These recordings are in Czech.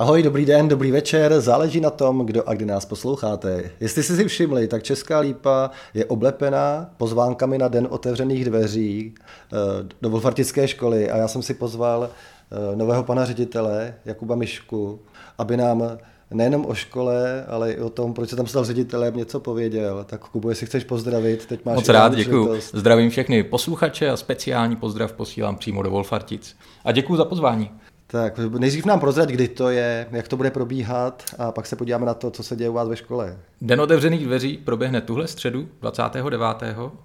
Ahoj, dobrý den, dobrý večer, záleží na tom, kdo a kdy nás posloucháte. Jestli jste si všimli, tak Česká lípa je oblepená pozvánkami na den otevřených dveří eh, do Wolfartické školy a já jsem si pozval eh, nového pana ředitele Jakuba Mišku, aby nám nejenom o škole, ale i o tom, proč se tam stal ředitelem, něco pověděl. Tak Kubo, jestli chceš pozdravit, teď máš... Moc rád, děkuji. Zdravím všechny posluchače a speciální pozdrav posílám přímo do Wolfartic. A děkuji za pozvání. Tak nejdřív nám prozrať, kdy to je, jak to bude probíhat a pak se podíváme na to, co se děje u vás ve škole. Den otevřených dveří proběhne tuhle středu 29.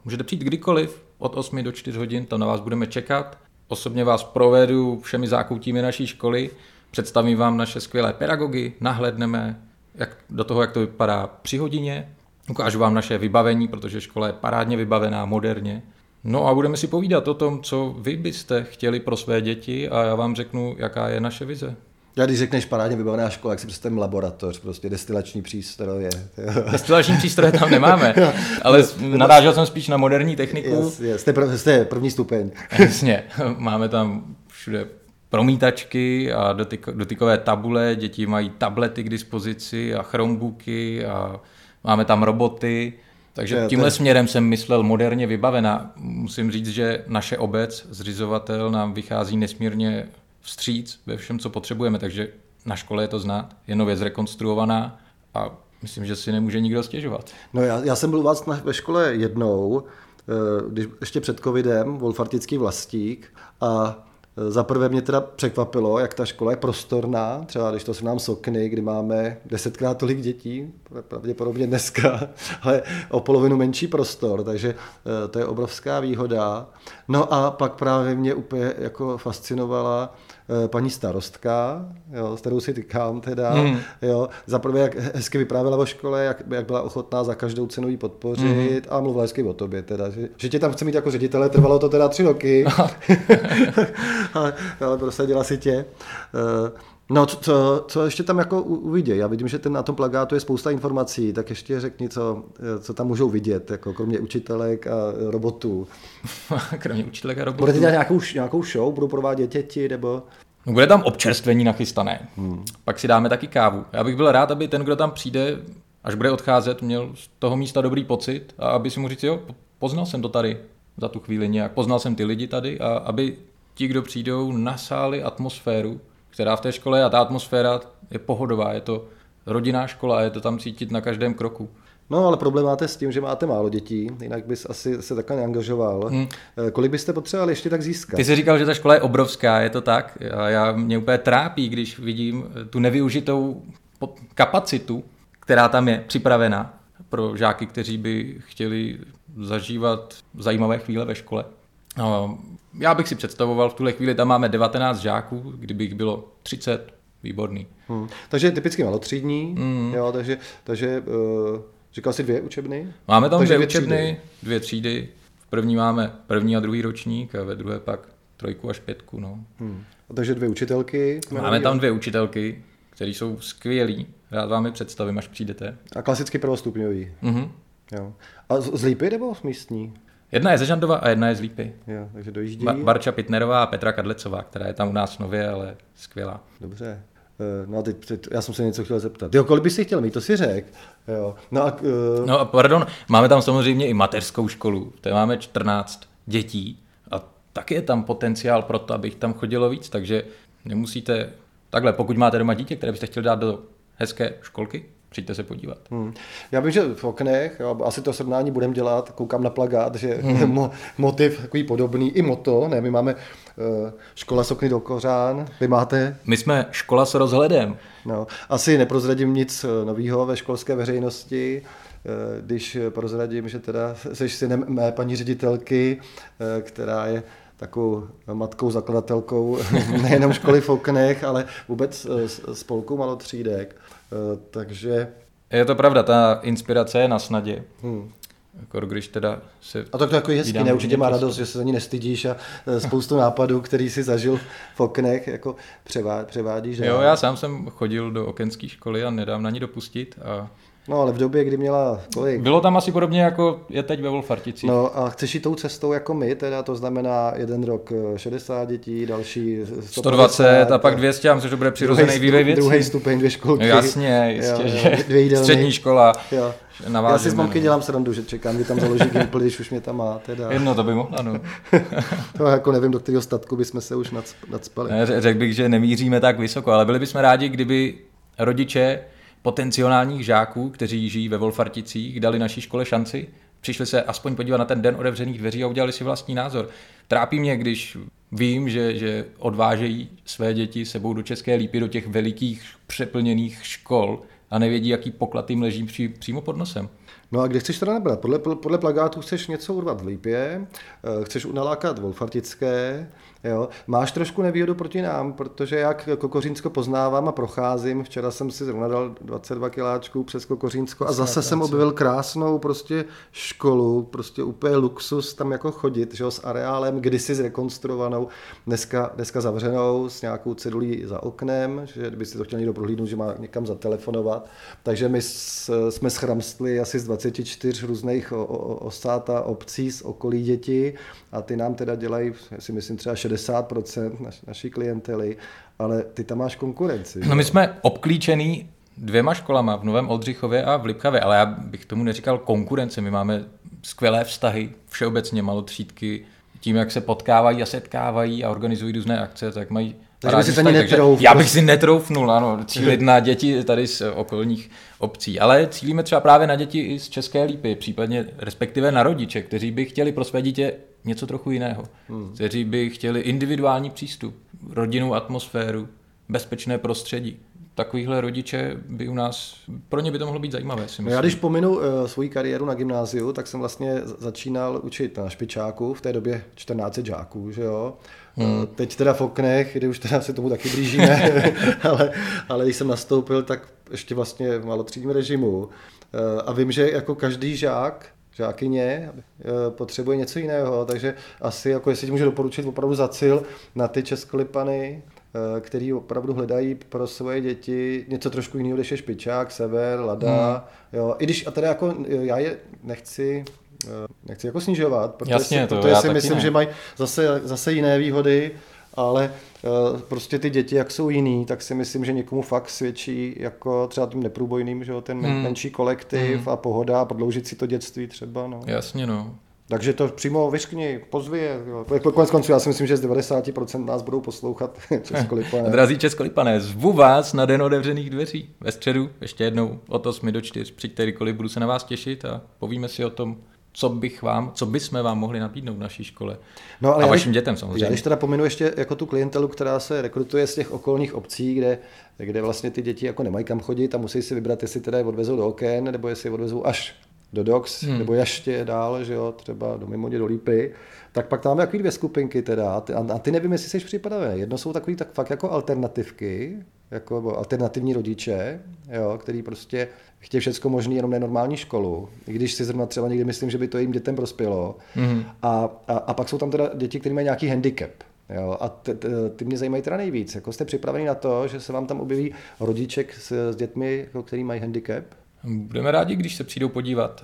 Můžete přijít kdykoliv od 8 do 4 hodin, tam na vás budeme čekat. Osobně vás provedu všemi zákoutími naší školy, představím vám naše skvělé pedagogy, nahledneme jak, do toho, jak to vypadá při hodině, ukážu vám naše vybavení, protože škola je parádně vybavená, moderně. No a budeme si povídat o tom, co vy byste chtěli pro své děti a já vám řeknu, jaká je naše vize. Já když řekneš parádně vybavená škola, jak si představím laboratoř, prostě destilační přístroje. Destilační přístroje tam nemáme, ale narážel jsem spíš na moderní techniku. Yes, yes. Jste, prv, jste první stupeň. Jasně, máme tam všude promítačky a dotyk, dotykové tabule, děti mají tablety k dispozici a chromebooky a máme tam roboty, takže je, tímhle je... směrem jsem myslel moderně vybavená. Musím říct, že naše obec, zřizovatel, nám vychází nesmírně vstříc ve všem, co potřebujeme, takže na škole je to znát, je nově zrekonstruovaná a myslím, že si nemůže nikdo stěžovat. No já, já jsem byl u vás na, ve škole jednou, eh, když ještě před covidem, Wolfartický vlastík a za prvé mě teda překvapilo, jak ta škola je prostorná, třeba když to nám sokny, kdy máme desetkrát tolik dětí, pravděpodobně dneska, ale o polovinu menší prostor, takže eh, to je obrovská výhoda. No a pak právě mě úplně jako fascinovala paní starostka, jo, s kterou si tykám teda, hmm. jo, za prvé, jak hezky vyprávěla o škole, jak, jak byla ochotná za každou cenu jí podpořit hmm. a mluvila hezky o tobě teda, že, že tě tam chce mít jako ředitele, trvalo to teda tři roky, ale, ale prosadila si tě. Uh, No, co, co ještě tam jako uvidí? Já vidím, že ten, na tom plagátu je spousta informací, tak ještě řekni, co, co tam můžou vidět, jako kromě učitelek a robotů. kromě učitelek a robotů. Budete dělat nějakou, nějakou show, budou provádět děti, nebo... No, bude tam občerstvení nachystané. Hmm. Pak si dáme taky kávu. Já bych byl rád, aby ten, kdo tam přijde, až bude odcházet, měl z toho místa dobrý pocit a aby si mu říct, jo, poznal jsem to tady za tu chvíli nějak, poznal jsem ty lidi tady a aby ti, kdo přijdou, nasáli atmosféru, která v té škole a ta atmosféra je pohodová, je to rodinná škola, je to tam cítit na každém kroku. No, ale problém máte s tím, že máte málo dětí, jinak bys asi se takhle neangažoval. Hmm. Kolik byste potřebovali ještě tak získat? Ty jsi říkal, že ta škola je obrovská, je to tak? A já mě úplně trápí, když vidím tu nevyužitou kapacitu, která tam je připravena pro žáky, kteří by chtěli zažívat zajímavé chvíle ve škole. No, já bych si představoval, v tuhle chvíli tam máme 19 žáků, kdyby jich bylo 30, výborný. Hmm. Takže typicky malotřídní, hmm. jo, takže, takže uh, říkal jsi dvě učebny? Máme tam takže dvě, dvě učebny, třídy. dvě třídy. V první máme první a druhý ročník a ve druhé pak trojku až pětku. No. Hmm. A takže dvě učitelky? Máme tam dvě učitelky, které jsou skvělý. Rád vám je představím, až přijdete. A klasicky prvostupňový? Mm-hmm. Jo. A z Lípy nebo místní? Jedna je ze Žandova a jedna je z Lípy. Jo, takže dojíždí. Ba- Barča Pitnerová a Petra Kadlecová, která je tam u nás nově, ale skvělá. Dobře. Eh, no a teď, teď, já jsem se něco chtěl zeptat. Jo, kolik bys si chtěl mít, to si řek. Jo. No a, uh... no a pardon, máme tam samozřejmě i mateřskou školu, kde máme 14 dětí a taky je tam potenciál pro to, abych tam chodilo víc, takže nemusíte, takhle, pokud máte doma dítě, které byste chtěli dát do hezké školky, Přijďte se podívat. Hmm. Já vím, že v oknech, jo, asi to srovnání budeme dělat, koukám na plagát, že hmm. motiv takový podobný, i moto, ne, my máme uh, škola s okny do kořán, vy máte? My jsme škola s rozhledem. No, asi neprozradím nic eh, nového ve školské veřejnosti, eh, když prozradím, že teda jsi synem mé paní ředitelky, která je takovou matkou, zakladatelkou nejenom školy v oknech, ale vůbec spolku malotřídek. Eh, takže... Je to pravda, ta inspirace je na snadě. Hmm. Jako když teda se a to, to jako je hezký, ne? Určitě má radost, že se za ní nestydíš a eh, spoustu nápadů, který si zažil v oknech, jako převá, převádíš. Jo, já sám jsem chodil do okenské školy a nedám na ní dopustit a No ale v době, kdy měla kolik? Bylo tam asi podobně jako je teď ve Wolfarticích. No a chceš jít tou cestou jako my, teda to znamená jeden rok 60 dětí, další 150, 120 a pak 200, a myslím, že to bude přirozený vývoj věcí. Druhý stupeň, dvě školky. No jasně, jistě, jo, že jo, dvě jídelny. střední škola. Jo. Já si z mamky dělám srandu, že čekám, kdy tam založí Gimpl, když už mě tam má. Teda. Jedno to by mohlo, ano. to jako nevím, do kterého statku bychom se už nadspali. Ne, řekl bych, že nemíříme tak vysoko, ale byli bychom rádi, kdyby rodiče potenciálních žáků, kteří žijí ve Wolfarticích, dali naší škole šanci, přišli se aspoň podívat na ten den otevřených dveří a udělali si vlastní názor. Trápí mě, když vím, že, že odvážejí své děti sebou do České lípy, do těch velikých přeplněných škol a nevědí, jaký poklad jim leží při, přímo pod nosem. No a kde chceš teda nabrat? Podle, podle plagátu chceš něco urvat v Lípě, eh, chceš nalákat Wolfartické, Jo. Máš trošku nevýhodu proti nám, protože jak Kokořínsko poznávám a procházím, včera jsem si zrovna dal 22 kiláčků přes Kokořínsko a zase jsem objevil krásnou prostě školu, prostě úplně luxus tam jako chodit, že jo, s areálem kdysi zrekonstruovanou, dneska, dneska zavřenou s nějakou cedulí za oknem, že kdyby si to chtěl někdo prohlídnout, že má někam zatelefonovat. Takže my jsme schramstli asi z 24 různých osát a obcí z okolí dětí a ty nám teda dělají, si myslím, třeba 60% naš, naší klientely, ale ty tam máš konkurenci. No my jsme obklíčený dvěma školama v Novém Oldřichově a v Lipkavě, ale já bych tomu neříkal konkurence. My máme skvělé vztahy, všeobecně malotřídky, tím, jak se potkávají a setkávají a organizují různé akce, tak mají takže, si vztahy, takže já bych si netroufnul, ano, cílit na děti tady z okolních obcí, ale cílíme třeba právě na děti i z České lípy, případně respektive na rodiče, kteří by chtěli pro své dítě něco trochu jiného, hmm. kteří by chtěli individuální přístup, rodinnou atmosféru, bezpečné prostředí takovýhle rodiče by u nás, pro ně by to mohlo být zajímavé. Si myslím. Já když pominu uh, svoji kariéru na gymnáziu, tak jsem vlastně začínal učit na špičáku, v té době 14 žáků, že jo. Hmm. Uh, teď teda v oknech, kdy už teda se tomu taky blížíme, ale, ale když jsem nastoupil, tak ještě vlastně v malotřídním režimu. Uh, a vím, že jako každý žák žákyně potřebuje něco jiného, takže asi jako jestli ti můžu doporučit opravdu zacil na ty českolipany, Eh, který opravdu hledají pro svoje děti něco trošku jiného, než je špičák, sever, lada. Hmm. Jo. I když, a teda jako eh, já je nechci eh, nechci jako snižovat, protože, Jasně, si, to, protože si myslím, ne. že mají zase, zase jiné výhody, ale prostě ty děti, jak jsou jiný, tak si myslím, že někomu fakt svědčí jako třeba tím neprůbojným, že jo, ten hmm. menší kolektiv hmm. a pohoda a prodloužit si to dětství třeba. No. Jasně, no. Takže to přímo vyškni, pozvi. Konec konců, já si myslím, že z 90% nás budou poslouchat Českolipané. Drazí Českolipané, zvu vás na den otevřených dveří ve středu, ještě jednou od 8 do 4. Přijďte kdykoliv, budu se na vás těšit a povíme si o tom, co bych vám, co bychom vám mohli nabídnout v naší škole. No, ale a vašim když, dětem samozřejmě. Já když teda pominu ještě jako tu klientelu, která se rekrutuje z těch okolních obcí, kde, kde vlastně ty děti jako nemají kam chodit a musí si vybrat, jestli teda je odvezou do oken, nebo jestli je odvezou až do Dox, hmm. nebo ještě dál, že jo, třeba do Mimodě, do Lípy, tak pak tam máme takový dvě skupinky teda, a ty, a ty nevím, jestli jsi připravený. Jedno jsou takový tak fakt jako alternativky, jako alternativní rodiče, jo, který prostě chtějí všechno možné, jenom nenormální školu, i když si zrovna třeba někdy myslím, že by to jim dětem prospělo. Mm. A, a, a, pak jsou tam teda děti, které mají nějaký handicap. Jo, a ty, ty, ty mě zajímají teda nejvíc. Jako jste připraveni na to, že se vám tam objeví rodiček s, s dětmi, jako, který mají handicap? Budeme rádi, když se přijdou podívat.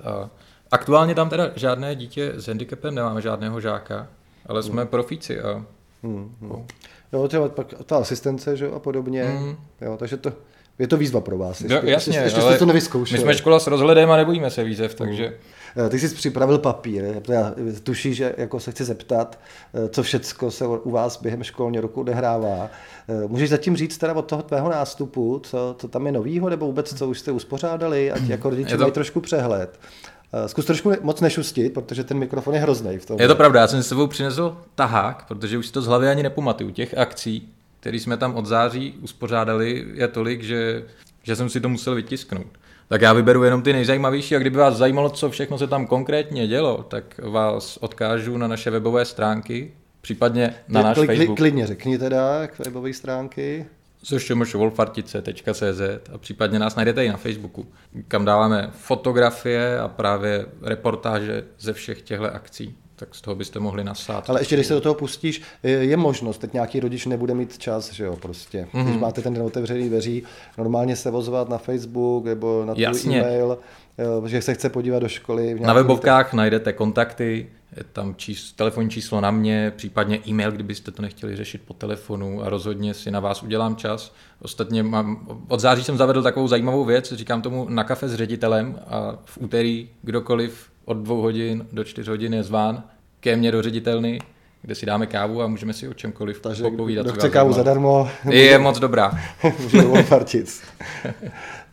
Aktuálně tam teda žádné dítě s handicapem nemáme, žádného žáka, ale jsme hmm. profíci. A... Hmm, hmm. Jo, třeba pak ta asistence že, a podobně. Hmm. Jo, takže to, je to výzva pro vás. Ještě, no, jasně, ještě, ještě jste to nevyzkoušeli. My jsme škola s rozhledem a nebojíme se výzev, takže... Hmm. Eh, ty jsi připravil papír, já tuší, že jako se chci zeptat, eh, co všecko se u vás během školního roku odehrává. Eh, můžeš zatím říct teda od toho tvého nástupu, co, co tam je novýho, nebo vůbec co už jste uspořádali, ať jako rodiče to... mají trošku přehled. Zkus trošku moc nešustit, protože ten mikrofon je hrozný v tom. Je to pravda, já jsem s sebou přinesl tahák, protože už si to z hlavy ani nepamatuju. Těch akcí, které jsme tam od září uspořádali, je tolik, že, že jsem si to musel vytisknout. Tak já vyberu jenom ty nejzajímavější a kdyby vás zajímalo, co všechno se tam konkrétně dělo, tak vás odkážu na naše webové stránky, případně na náš kli, Facebook. Klidně řekni teda, webové stránky. wolfartice.cz a případně nás najdete i na Facebooku, kam dáváme fotografie a právě reportáže ze všech těchto akcí. tak z toho byste mohli nasát. Ale ještě když se do toho pustíš, je možnost, teď nějaký rodič nebude mít čas, že jo, prostě. Mm-hmm. Když máte ten den otevřený dveří, normálně se vozovat na Facebook nebo na tvůj e-mail, že se chce podívat do školy. Na webovkách te... najdete kontakty, je tam čís, telefonní číslo na mě, případně e-mail, kdybyste to nechtěli řešit po telefonu a rozhodně si na vás udělám čas. Ostatně mám, od září jsem zavedl takovou zajímavou věc, říkám tomu na kafe s ředitelem a v úterý kdokoliv od dvou hodin do čtyř hodin je zván ke mně do ředitelny, kde si dáme kávu a můžeme si o čemkoliv Takže popovídat. Kdo chce kávu zadarmo, je moc dobrá. může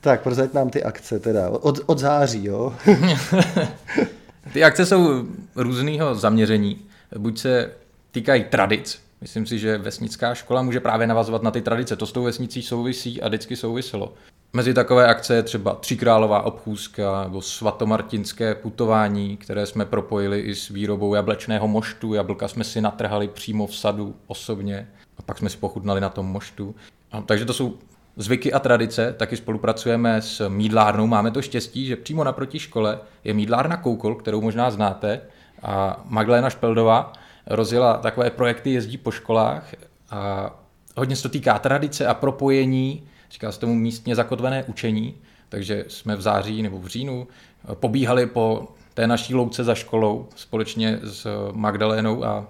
tak, prozať nám ty akce teda, od, od září, jo? ty akce jsou různého zaměření. Buď se týkají tradic, Myslím si, že vesnická škola může právě navazovat na ty tradice. To s tou vesnicí souvisí a vždycky souviselo. Mezi takové akce je třeba Tříkrálová obchůzka nebo svatomartinské putování, které jsme propojili i s výrobou jablečného moštu. Jablka jsme si natrhali přímo v sadu osobně a pak jsme si pochutnali na tom moštu. A, takže to jsou zvyky a tradice, taky spolupracujeme s mídlárnou. Máme to štěstí, že přímo naproti škole je mídlárna Koukol, kterou možná znáte, a Magdalena Špeldová rozjela takové projekty, jezdí po školách a hodně se to týká tradice a propojení, říká se tomu místně zakotvené učení, takže jsme v září nebo v říjnu pobíhali po té naší louce za školou společně s Magdalénou a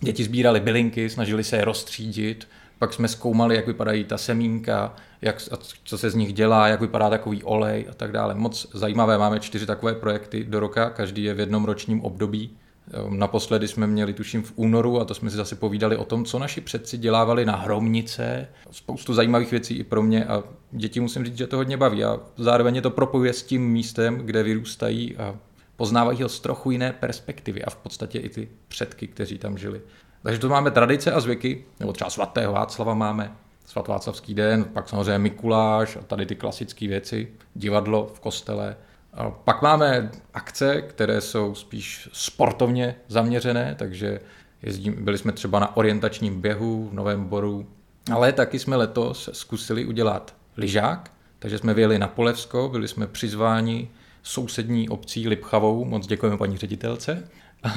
děti sbírali bylinky, snažili se je rozstřídit, pak jsme zkoumali, jak vypadají ta semínka, jak, co se z nich dělá, jak vypadá takový olej a tak dále. Moc zajímavé, máme čtyři takové projekty do roka, každý je v jednom ročním období. Ehm, naposledy jsme měli, tuším, v únoru a to jsme si zase povídali o tom, co naši předci dělávali na hromnice. Spoustu zajímavých věcí i pro mě a děti musím říct, že to hodně baví a zároveň je to propojuje s tím místem, kde vyrůstají a poznávají ho z trochu jiné perspektivy a v podstatě i ty předky, kteří tam žili. Takže to máme tradice a zvyky, nebo třeba svatého Václava máme, svatváclavský den, pak samozřejmě Mikuláš a tady ty klasické věci, divadlo v kostele, a pak máme akce, které jsou spíš sportovně zaměřené, takže jezdím, byli jsme třeba na orientačním běhu v Novém Boru, ale taky jsme letos zkusili udělat lyžák, takže jsme vyjeli na Polevsko, byli jsme přizváni sousední obcí Lipchavou, moc děkujeme paní ředitelce.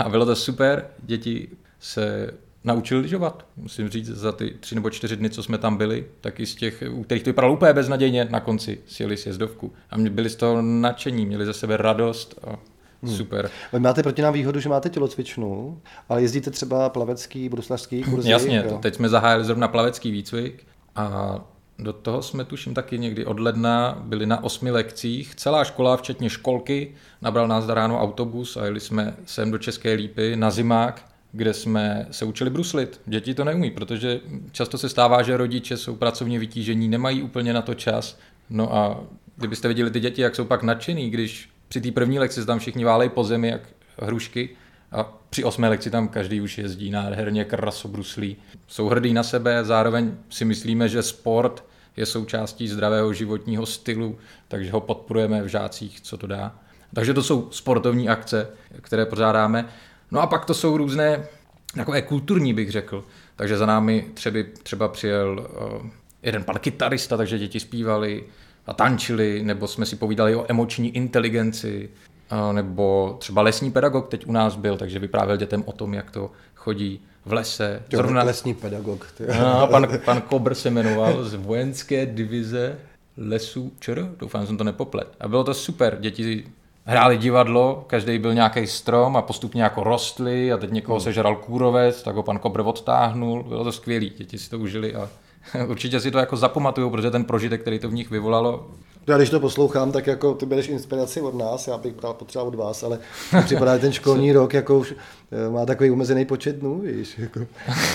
A bylo to super, děti se naučil lyžovat. Musím říct, za ty tři nebo čtyři dny, co jsme tam byli, tak i z těch, u kterých to vypadalo úplně beznadějně, na konci sjeli sjezdovku. A mě byli z toho nadšení, měli za sebe radost a Hmm. Super. Vy máte proti nám výhodu, že máte tělocvičnu, ale jezdíte třeba plavecký, bruslařský kurzy. Jasně, jo? teď jsme zahájili zrovna plavecký výcvik a do toho jsme tuším taky někdy od ledna byli na osmi lekcích. Celá škola, včetně školky, nabral nás ráno autobus a jeli jsme sem do České Lípy na zimák kde jsme se učili bruslit. Děti to neumí, protože často se stává, že rodiče jsou pracovně vytížení, nemají úplně na to čas. No a kdybyste viděli ty děti, jak jsou pak nadšený, když při té první lekci tam všichni válejí po zemi jak hrušky a při osmé lekci tam každý už jezdí nádherně krasobruslí. Jsou hrdí na sebe, zároveň si myslíme, že sport je součástí zdravého životního stylu, takže ho podporujeme v žácích, co to dá. Takže to jsou sportovní akce, které pořádáme. No a pak to jsou různé takové kulturní, bych řekl. Takže za námi třeba, třeba přijel uh, jeden pan kytarista, takže děti zpívali a tančili, nebo jsme si povídali o emoční inteligenci, uh, nebo třeba lesní pedagog teď u nás byl, takže vyprávěl dětem o tom, jak to chodí v lese. Zrovna... Lesní pedagog. No, pan, pan Kobr se jmenoval z vojenské divize lesů ČR, doufám, že jsem to nepoplet. A bylo to super, děti hráli divadlo, každý byl nějaký strom a postupně jako rostli a teď někoho hmm. sežral kůrovec, tak ho pan Kobr odtáhnul, bylo to skvělý, děti si to užili a určitě si to jako zapamatuju, protože ten prožitek, který to v nich vyvolalo, já když to poslouchám, tak jako ty bereš inspiraci od nás, já bych bral potřeba od vás, ale připadá ten školní rok jako už eh, má takový omezený počet dnů, víš. Jako,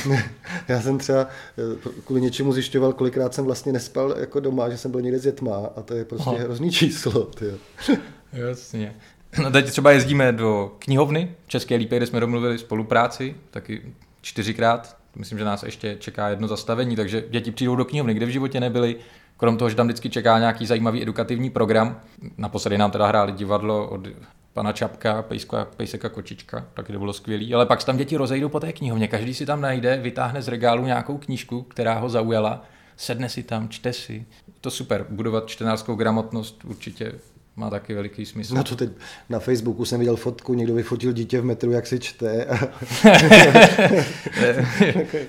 já jsem třeba eh, kvůli něčemu zjišťoval, kolikrát jsem vlastně nespal jako doma, že jsem byl někde s dětma a to je prostě Aha. hrozný číslo. Tyjo. Jasně. No teď třeba jezdíme do knihovny v České Lípě, kde jsme domluvili spolupráci, taky čtyřikrát. Myslím, že nás ještě čeká jedno zastavení, takže děti přijdou do knihovny, kde v životě nebyli. Krom toho, že tam vždycky čeká nějaký zajímavý edukativní program. Naposledy nám teda hráli divadlo od pana Čapka, Pejska, Pejseka Kočička, taky to bylo skvělý. Ale pak se tam děti rozejdou po té knihovně, každý si tam najde, vytáhne z regálu nějakou knížku, která ho zaujala, sedne si tam, čte si. To super, budovat čtenářskou gramotnost určitě má taky veliký smysl. No to teď na Facebooku jsem viděl fotku, někdo vyfotil dítě v metru, jak si čte.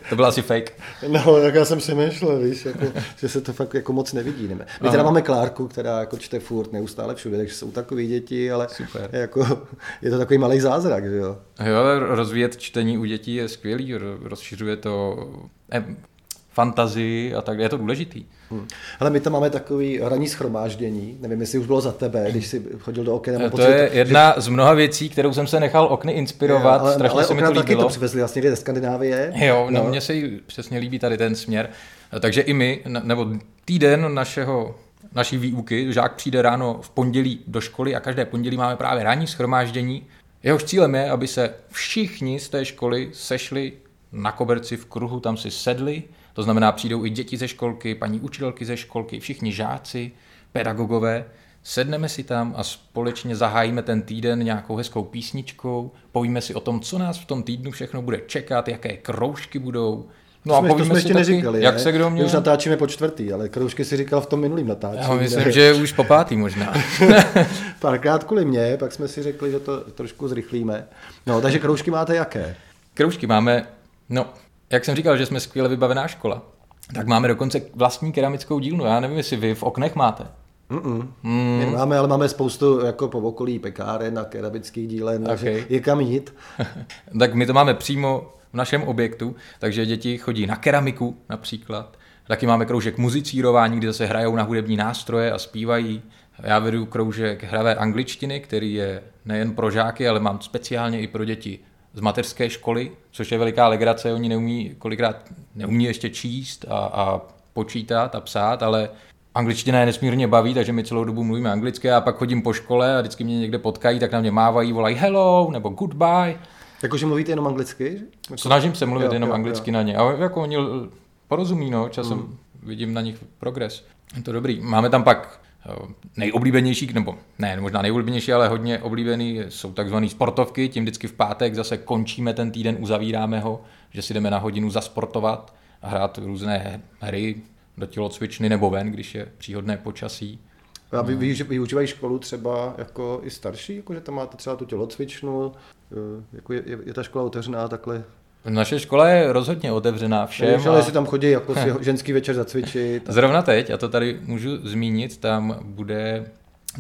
to byl asi fake. No, tak já jsem přemýšlel, víš, jako, že se to fakt jako moc nevidí. Ne? My teda máme Klárku, která jako čte furt neustále všude, takže jsou takový děti, ale Super. Jako, je to takový malý zázrak, že jo? Jo, rozvíjet čtení u dětí je skvělý, rozšiřuje to fantazii a tak, je to důležitý. Hmm. Ale my tam máme takový ranní schromáždění, nevím, jestli už bylo za tebe, když jsi chodil do okna. To pocit, je jedna že... z mnoha věcí, kterou jsem se nechal okny inspirovat, jo, ale, strašně ale se mi to líbilo. taky to přivezli vlastně ze Skandinávie. Jo, no, no. mně se přesně líbí tady ten směr. Takže i my, nebo týden našeho naší výuky, žák přijde ráno v pondělí do školy a každé pondělí máme právě ranní schromáždění. Jehož cílem je, aby se všichni z té školy sešli na koberci v kruhu, tam si sedli, to znamená, přijdou i děti ze školky, paní učitelky ze školky, všichni žáci, pedagogové. Sedneme si tam a společně zahájíme ten týden nějakou hezkou písničkou, povíme si o tom, co nás v tom týdnu všechno bude čekat, jaké kroužky budou, No jsme, a povíme to jsme ještě taky, neříkali, jak ne? se kdo měl... už natáčíme po čtvrtý, ale kroužky si říkal v tom minulým natáčení. Já myslím, ne? že už po pátý možná. Párkrát kvůli mě, pak jsme si řekli, že to trošku zrychlíme. No, takže kroužky máte jaké? Kroužky máme, no, jak jsem říkal, že jsme skvěle vybavená škola, tak máme dokonce vlastní keramickou dílnu. Já nevím, jestli vy v oknech máte. Mm-mm. Mm. My máme, ale máme spoustu jako po okolí pekáren a keramických dílen, okay. takže je kam jít. tak my to máme přímo v našem objektu, takže děti chodí na keramiku například. Taky máme kroužek muzicírování, kde zase hrajou na hudební nástroje a zpívají. Já vedu kroužek hravé angličtiny, který je nejen pro žáky, ale mám speciálně i pro děti z mateřské školy, což je veliká legrace, oni neumí, kolikrát neumí ještě číst a, a počítat a psát, ale angličtina je nesmírně baví, takže my celou dobu mluvíme anglicky a pak chodím po škole a vždycky mě někde potkají, tak na mě mávají, volají hello nebo goodbye. Jakože mluvíte jenom anglicky? Jako... Snažím se mluvit jo, jenom jo, anglicky jo. na ně. A jako oni porozumí, no, časem mm. vidím na nich progres. Je to dobrý. Máme tam pak nejoblíbenější, nebo ne, možná nejoblíbenější, ale hodně oblíbený jsou takzvané sportovky, tím vždycky v pátek zase končíme ten týden, uzavíráme ho, že si jdeme na hodinu zasportovat a hrát různé hry do tělocvičny nebo ven, když je příhodné počasí. A vy, vy, využívají školu třeba jako i starší, jako že tam máte třeba tu tělocvičnu, eh, jako je, je, je ta škola otevřená takhle naše škola je rozhodně otevřená všem. Ale a... si tam chodí jako si ženský večer zacvičit. Zrovna teď, a to tady můžu zmínit, tam bude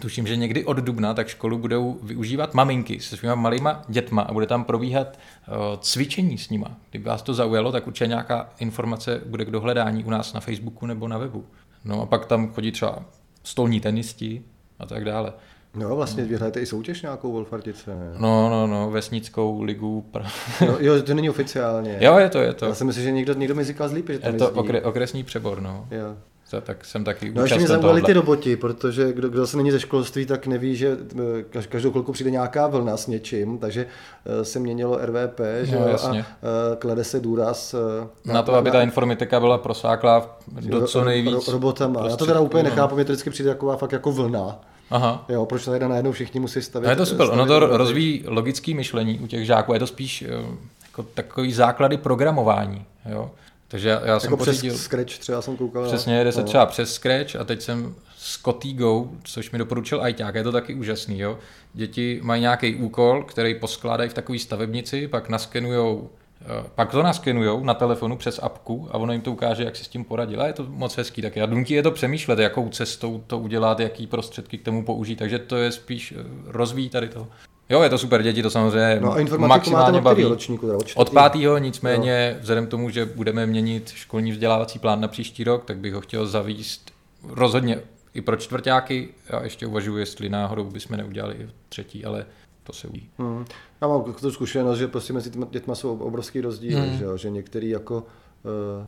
Tuším, že někdy od dubna tak školu budou využívat maminky se svýma malýma dětma a bude tam probíhat uh, cvičení s nima. Kdyby vás to zaujalo, tak určitě nějaká informace bude k dohledání u nás na Facebooku nebo na webu. No a pak tam chodí třeba stolní tenisti a tak dále. No vlastně vy hrajete i soutěž nějakou Wolfartice, ne? No, no, no, vesnickou ligu. no, jo, to není oficiálně. Jo, je to, je to. Já si myslím, že někdo, někdo mi říkal zlíp, že to Je to okre, okresní přebor, no. Jo. To, tak jsem taky No ještě mě zaujaly ty roboti, protože kdo, kdo se není ze školství, tak neví, že eh, každou chvilku přijde nějaká vlna s něčím, takže eh, se měnilo RVP, že no, a uh, klade se důraz na, na to, aby na, ta informatika byla prosáklá do co nejvíc. Ro, robotama. Já to teda úplně nechápu, mě to vždycky přijde taková fakt jako vlna. Aha. Jo, proč tady najednou všichni musí stavit? A je to super, ono to rozvíjí logické myšlení u těch žáků, je to spíš eh, jako takový základy programování. Jo? Takže já, já jsem jako pořídil... přes Scratch třeba jsem koukal. Přesně, jde se no. třeba přes Scratch a teď jsem s Kotigo, což mi doporučil ajťák, je to taky úžasný. Jo? Děti mají nějaký úkol, který poskládají v takové stavebnici, pak naskenujou Eh, pak to naskenujou na telefonu přes apku a ono jim to ukáže, jak si s tím poradil. A je to moc hezký. Tak já nutí je to přemýšlet, jakou cestou to udělat, jaký prostředky k tomu použít. Takže to je spíš eh, rozvíjí tady to. Jo, je to super, děti to samozřejmě no a maximálně baví. Ročníku, od pátého nicméně, jo. vzhledem k tomu, že budeme měnit školní vzdělávací plán na příští rok, tak bych ho chtěl zavíst rozhodně i pro čtvrtáky. Já ještě uvažuji, jestli náhodou bychom neudělali třetí, ale to se uvidí. Hmm. Já mám tu zkušenost, že prostě mezi těma dětma jsou obrovský rozdíly, hmm. že, že některý jako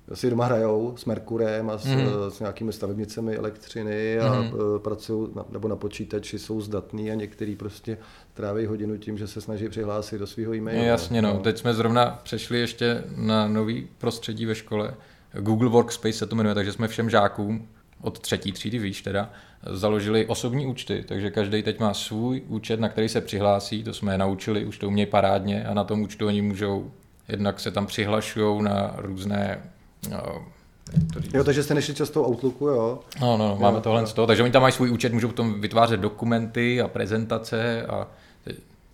uh, si doma hrajou s Merkurem a s, hmm. s nějakými stavebnicemi elektřiny a hmm. uh, pracují na, nebo na počítači, jsou zdatní a některý prostě tráví hodinu tím, že se snaží přihlásit do svého e-mailu. Jasně, no. no. Teď jsme zrovna přešli ještě na nový prostředí ve škole. Google Workspace se to jmenuje, takže jsme všem žákům od třetí třídy výš teda, založili osobní účty, takže každý teď má svůj účet, na který se přihlásí, to jsme je naučili, už to umějí parádně a na tom účtu oni můžou, jednak se tam přihlašují na různé no, Jo, takže jste nešli často Outlooku, jo? No, no, no máme tohle z toho, takže oni tam mají svůj účet, můžou potom vytvářet dokumenty a prezentace a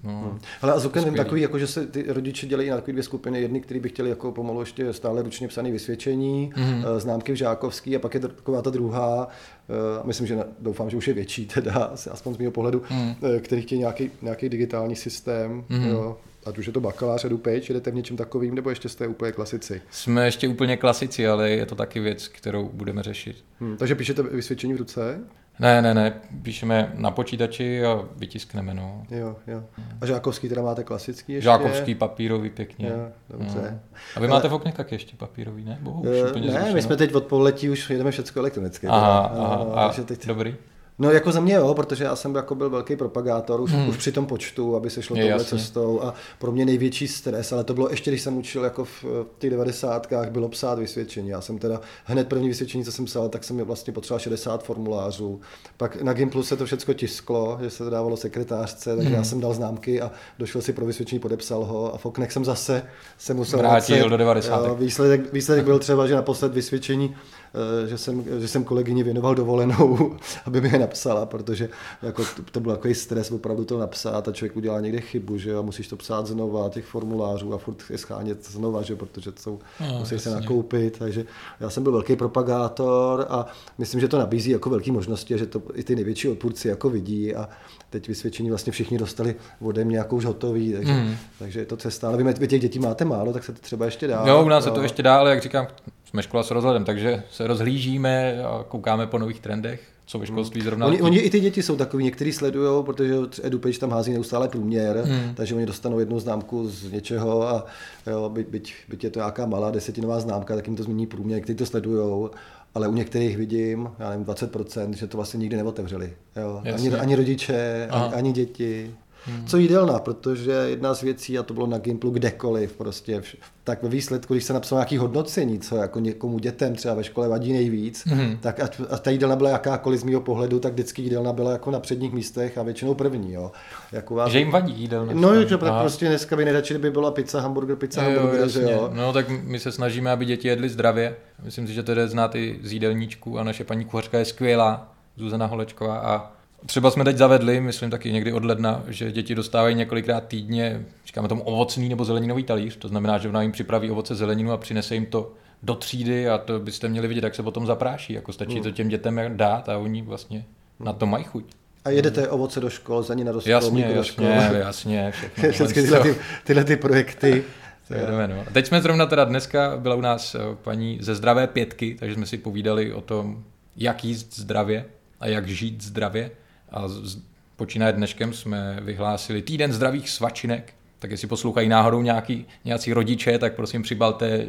No. Hmm. Ale a Zuken vím takový, jako, že se ty rodiče dělají na takové dvě skupiny. Jedny, který by chtěli jako pomalu ještě stále ručně psané vysvědčení, hmm. známky v žákovský a pak je taková ta druhá, eh, myslím, že doufám, že už je větší teda, aspoň z mého pohledu, hmm. který chtějí nějaký, nějaký digitální systém. Hmm. Jo, ať už je to bakalář, edu page, jdete v něčem takovým, nebo ještě jste úplně klasici? Jsme ještě úplně klasici, ale je to taky věc, kterou budeme řešit. Hmm, takže píšete vysvědčení v ruce? Ne, ne, ne, píšeme na počítači a vytiskneme, no. Jo, jo. A žákovský teda máte klasický ještě? Žákovský papírový, pěkně. Jo, dobře. No. A vy máte v okně taky ještě papírový, ne? Bohu, uh, ne, zrušeno. my jsme teď od poletí už jedeme všechno elektronicky. Aha, aha, a, a teď... dobrý. No jako za mě jo, protože já jsem jako byl velký propagátor už, hmm. už při tom počtu, aby se šlo touhle cestou a pro mě největší stres, ale to bylo ještě, když jsem učil jako v těch devadesátkách, bylo psát vysvědčení. Já jsem teda hned první vysvědčení, co jsem psal, tak jsem vlastně potřeboval 60 formulářů. Pak na Gimplu se to všechno tisklo, že se to dávalo sekretářce, takže hmm. já jsem dal známky a došel si pro vysvědčení, podepsal ho a Foknek jsem zase se musel vrátil do 90. Výsledek, výsledek byl třeba, že naposled vysvědčení Eh, že jsem, že jsem kolegyni věnoval dovolenou, aby mi je napsala, protože jako to, to byl takový stres opravdu to napsat a člověk udělá někde chybu, že a musíš to psát znova, těch formulářů a furt je schánět znova, že protože to jsou, no, musí se nakoupit, takže já jsem byl velký propagátor a myslím, že to nabízí jako velké možnosti, že to i ty největší odpůrci jako vidí a teď vysvědčení vlastně všichni dostali ode mě jako už hotový, takže, mm. takže je to cesta. Ale vy, vy těch dětí máte málo, tak se to třeba ještě dá. Jo, u nás se to ještě dá, ale jak říkám, jsme škola s rozhledem, takže se rozhlížíme a koukáme po nových trendech, co ve školství zrovna. Oni, oni i ty děti jsou takový, někteří sledují, protože EduPage tam hází neustále průměr, hmm. takže oni dostanou jednu známku z něčeho a jo, byť, byť, byť je to nějaká malá desetinová známka, tak jim to změní průměr, někteří to sledují ale u některých vidím, já nevím, 20%, že to vlastně nikdy neotevřeli. Jo. Ani, ani rodiče, ani, ani děti. Hmm. Co jídelná, protože jedna z věcí, a to bylo na Gimplu kdekoliv, prostě, tak ve výsledku, když se napsalo nějaký hodnocení, co jako někomu dětem třeba ve škole vadí nejvíc, hmm. tak a, a ta jídelna byla jakákoliv z mého pohledu, tak vždycky jídelna byla jako na předních místech a většinou první. Jo. Jako vás... Že jim vadí jídelna. No, že prostě dneska by nejradši, kdyby byla pizza, hamburger, pizza, jo, hamburger, že jo. No, tak my se snažíme, aby děti jedly zdravě. Myslím si, že to jde znát i z jídelníčku a naše paní kuchařka je skvělá, Zuzana Holečková a Třeba jsme teď zavedli, myslím taky někdy od ledna, že děti dostávají několikrát týdně, říkáme tomu ovocný nebo zeleninový talíř, to znamená, že ona jim připraví ovoce zeleninu a přinese jim to do třídy a to byste měli vidět, jak se potom zapráší. Jako stačí hmm. to těm dětem dát a oni vlastně na to mají chuť. A jedete ovoce do škol, za ní na jasně, do jasně, škol. jasně, všechno. Všechny tyhle, ty, tyhle ty projekty. Jedeme, no. A teď jsme zrovna teda dneska, byla u nás eh, paní ze zdravé pětky, takže jsme si povídali o tom, jak jíst zdravě a jak žít zdravě. A z, počínaje dneškem jsme vyhlásili týden zdravých svačinek, tak jestli poslouchají náhodou nějaký, nějací rodiče, tak prosím přibalte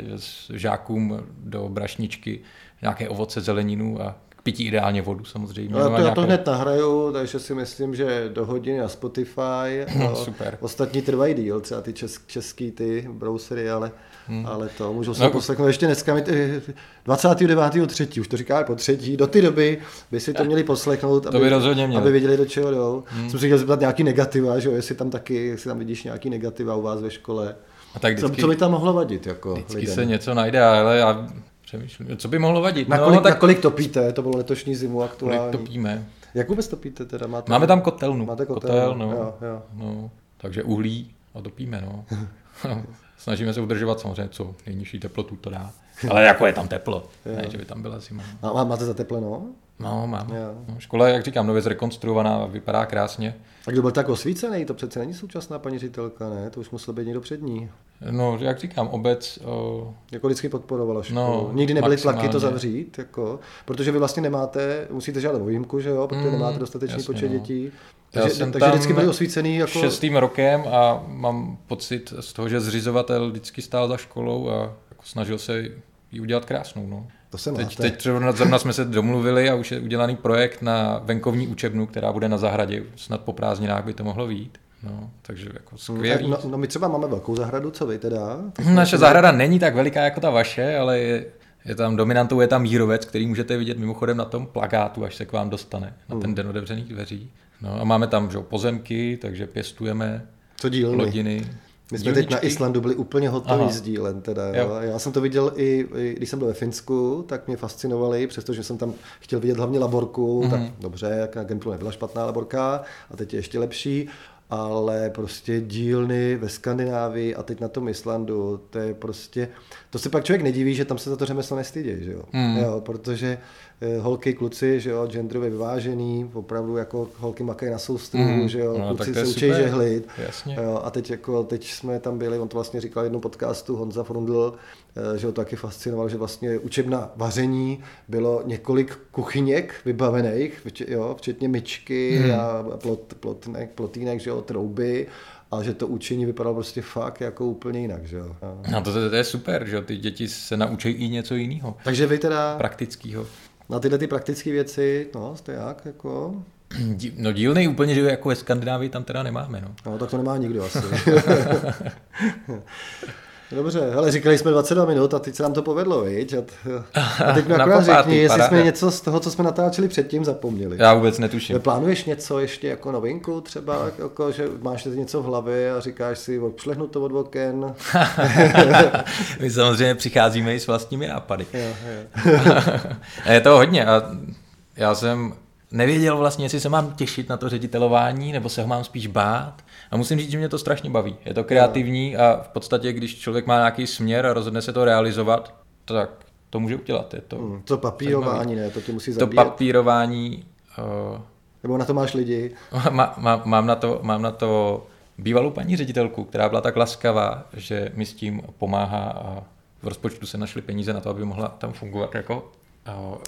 žákům do brašničky nějaké ovoce, zeleninu a k pití ideálně vodu samozřejmě. No, to, já to hned nahraju, takže si myslím, že do hodiny na Spotify. Super. Ostatní trvají díl, třeba ty česk, český ty browsery, ale Hmm. Ale to můžu se no. poslechnout ještě dneska, 29.3. už to říká po třetí, do té doby by si to měli poslechnout, aby, to by rozhodně měl. aby viděli, do čeho jdou. Hmm. Jsem si chtěl zeptat nějaký negativa, že jo, jestli tam taky, jestli tam vidíš nějaký negativa u vás ve škole. A tak vždycky, co, co by tam mohlo vadit? Jako vždycky lidem? se něco najde, ale já přemýšlím, co by mohlo vadit. Na, no, kolik, tak... na kolik topíte? To bylo letošní zimu aktuálně. Kolik topíme? Jak vůbec topíte teda? Máte... Máme tam kotelnu. Máte kotel, kotel no. Jo, jo. no. Takže uhlí a topíme, no. Snažíme se udržovat samozřejmě co nejnižší teplotu to dá. Ale jako je tam teplo, ne, že by tam byla zima. A máte zatepleno? No, mám. No, škola, jak říkám, nově zrekonstruovaná, vypadá krásně. A kdo byl tak osvícený? To přece není současná paní ředitelka, ne? To už musel být někdo před ní. No, jak říkám, obec... O... Jako vždycky podporovala školu. No, Nikdy nebyly tlaky to zavřít, jako, protože vy vlastně nemáte, musíte žádat o výjimku, že jo, protože mm, nemáte dostatečný jasně, počet no. dětí. Takže, Já jsem takže vždycky byli osvícený. Jako... šestým rokem a mám pocit z toho, že zřizovatel vždycky stál za školou a jako snažil se ji udělat krásnou. No. To se teď, teď třeba zrovna jsme se domluvili a už je udělaný projekt na venkovní učebnu, která bude na zahradě. Snad po prázdninách by to mohlo být. No, takže jako skvělý. No, no, my třeba máme velkou zahradu, co vy teda? Naše zahrada není tak veliká jako ta vaše, ale je, je tam dominantou, je tam mírovec, který můžete vidět mimochodem na tom plakátu, až se k vám dostane, na ten hmm. den otevřených dveří. No a máme tam že, pozemky, takže pěstujeme Co dílny? plodiny. My jsme teď na Islandu byli úplně hotoví s dílem. Teda, jo. Jo. Já jsem to viděl i, i, když jsem byl ve Finsku, tak mě fascinovali, přestože jsem tam chtěl vidět hlavně laborku, mm-hmm. tak dobře, jak na Gemplu nebyla špatná laborka a teď je ještě lepší, ale prostě dílny ve Skandinávii a teď na tom Islandu, to je prostě, to se pak člověk nediví, že tam se za to řemeslo nestydí, že jo? Mm. jo protože holky, kluci, že jo, genderově vyvážený, opravdu jako holky makají na soustruhu, mm. že jo, no, kluci se učí žehlit. Jasně. Jo, a teď, jako, teď jsme tam byli, on to vlastně říkal jednou podcastu, Honza Frundl, eh, že ho taky fascinoval, že vlastně učebna vaření bylo několik kuchyněk vybavených, jo, včetně myčky mm. a plot, plotnek, plotínek, že jo, trouby a že to učení vypadalo prostě fakt jako úplně jinak, že jo. No to, to, to je super, že jo, ty děti se naučí i něco jiného. Takže vy teda... Praktického na tyhle ty praktické věci, no, jste jak, jako... No dílnej úplně, že jako ve Skandinávii tam teda nemáme, no. No, tak to nemá nikdo asi. Dobře, ale říkali jsme 22 minut a teď se nám to povedlo, viď? A, a teď mi akorát řekni, jestli jsme něco z toho, co jsme natáčeli předtím, zapomněli. Já vůbec netuším. Plánuješ něco ještě jako novinku třeba, jako, že máš něco v hlavě a říkáš si, odšlehnu to od oken? My samozřejmě přicházíme i s vlastními nápady. Jo, jo. je to hodně a já jsem nevěděl vlastně, jestli se mám těšit na to ředitelování, nebo se ho mám spíš bát. A musím říct, že mě to strašně baví. Je to kreativní a v podstatě, když člověk má nějaký směr a rozhodne se to realizovat, tak to může udělat. Je to, hmm, to papírování, ne, to ti musí zabíjet. To papírování... Uh, nebo na to máš lidi? Má, má, mám, na to, mám na to bývalou paní ředitelku, která byla tak laskavá, že mi s tím pomáhá a v rozpočtu se našly peníze na to, aby mohla tam fungovat jako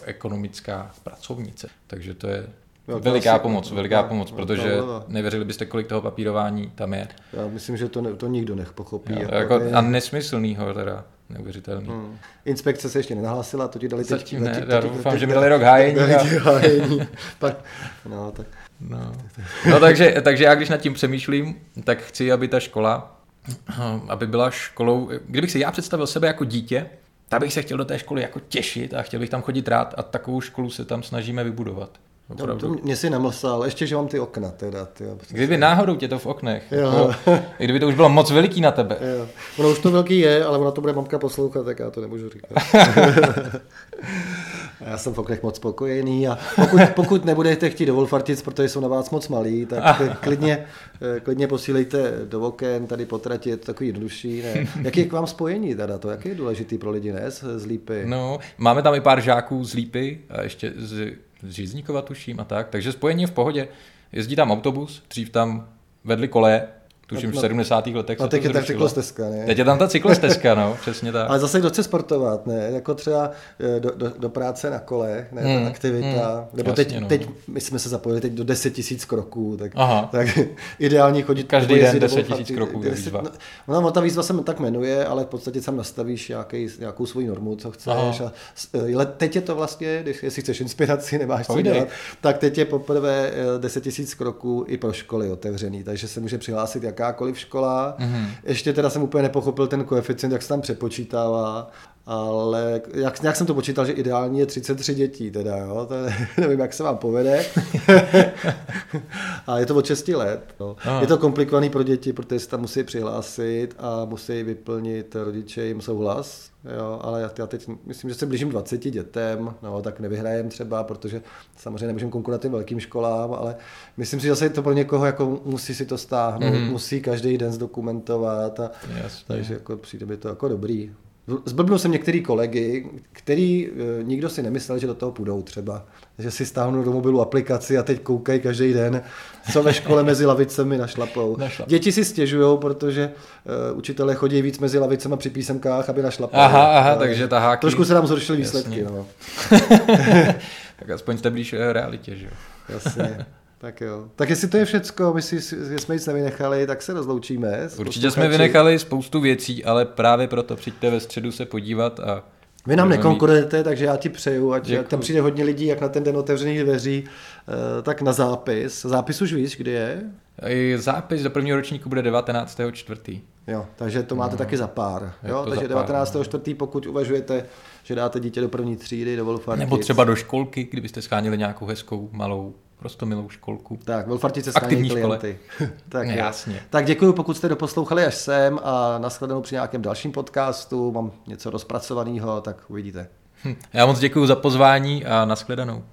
ekonomická pracovnice. Takže to je Velká veliká pomoc, veliká velká, pomoc, protože velká nevěřili byste, kolik toho papírování tam je. Já myslím, že to, ne, to nikdo nech pochopí. Jo, jako, jako, a nesmyslnýho teda, neuvěřitelný. Hmm. Inspekce se ještě nenahlásila, to ti dali teď. Zatím ne, já doufám, že mi dali rok hájení. Dali a... hájení. Pak, no, tak. No. no takže, takže já když nad tím přemýšlím, tak chci, aby ta škola, aby byla školou, kdybych si já představil sebe jako dítě, tak bych se chtěl do té školy jako těšit a chtěl bych tam chodit rád a takovou školu se tam snažíme vybudovat. No, to mě si namlsal, ještě, že mám ty okna teda. Ty, kdyby náhodou tě to v oknech, jo. Jako, kdyby to už bylo moc veliký na tebe. Jo. Ono už to velký je, ale ona to bude mamka poslouchat, tak já to nemůžu říkat. já jsem v oknech moc spokojený a pokud, pokud nebudete chtít do Wolfartic, protože jsou na vás moc malí, tak klidně, klidně posílejte do oken, tady potratě, je to takový jednodušší. Ne? Jaký je k vám spojení teda to? Jaký je důležitý pro lidi, ne? Z Lípy? No, máme tam i pár žáků z Lípy a ještě z z Žízníkova tuším a tak, takže spojení je v pohodě. Jezdí tam autobus, dřív tam vedli koleje, tuším v 70. letech. A teď je tam cyklostezka, ne? Teď je tam ta cyklostezka, no, přesně tak. Ale zase kdo chce sportovat, ne? Jako třeba eh, do, do, do práce na kole, ne? Hmm, ta aktivita. Hmm, Nebo jasně, teď, no. teď, my jsme se zapojili teď do 10 tisíc kroků, tak, Aha. tak ideální chodit. Každý den 10 tisíc kroků je výzva. No, no, ta výzva se tak jmenuje, ale v podstatě tam nastavíš nějaký, nějakou svoji normu, co chceš. Aha. A, eh, teď je to vlastně, když, jestli chceš inspiraci, nemáš co dělat, tak teď je poprvé 10 eh, tisíc kroků i pro školy otevřený, takže se může přihlásit jakákoliv škola. Mm-hmm. Ještě teda jsem úplně nepochopil ten koeficient, jak se tam přepočítává, ale jak, jak jsem to počítal, že ideální je 33 dětí, teda, jo, to nevím, jak se vám povede. a je to od 6 let. No. Je to komplikovaný pro děti, protože se tam musí přihlásit a musí vyplnit rodiče jim souhlas. Jo, ale já, já teď myslím, že se blížím 20 dětem, no, tak nevyhrajem třeba, protože samozřejmě nemůžeme konkurovat těm velkým školám, ale myslím si, že zase to pro někoho jako musí si to stáhnout, mm. musí každý den zdokumentovat, a, takže jako přijde mi to jako dobrý. Zblbnul jsem některý kolegy, který e, nikdo si nemyslel, že do toho půjdou třeba. Že si stáhnou do mobilu aplikaci a teď koukají každý den, co ve škole mezi lavicemi našlapou. Našlap. Děti si stěžují, protože uh, učitelé chodí víc mezi lavicemi při písemkách, aby našlapali. Aha, aha, takže taháky. Trošku se nám zhoršily výsledky. No. tak aspoň jste blíž e, realitě, že jo? Jasně. Tak jo. Tak jestli to je všecko, my si, jsme nic nevynechali, tak se rozloučíme. Určitě jsme vynechali spoustu věcí, ale právě proto přijďte ve středu se podívat a vy nám nekonkurujete, mít... takže já ti přeju, ať Děkuji. tam přijde hodně lidí, jak na ten den otevřených dveří, eh, tak na zápis. Zápis už víš, kdy je? Zápis do prvního ročníku bude 19. Jo, takže to máte no. taky za pár. Jo, takže za pár, 19. čtvrtý, pokud uvažujete, že dáte dítě do první třídy, do Wolfartic. Nebo třeba do školky, kdybyste schánili nějakou hezkou, malou, prostě milou školku. Tak, Wolfartice schání klienty. tak, jo. jasně. tak děkuji, pokud jste doposlouchali až sem a nashledanou při nějakém dalším podcastu. Mám něco rozpracovaného, tak uvidíte. Hm. Já moc děkuji za pozvání a nashledanou.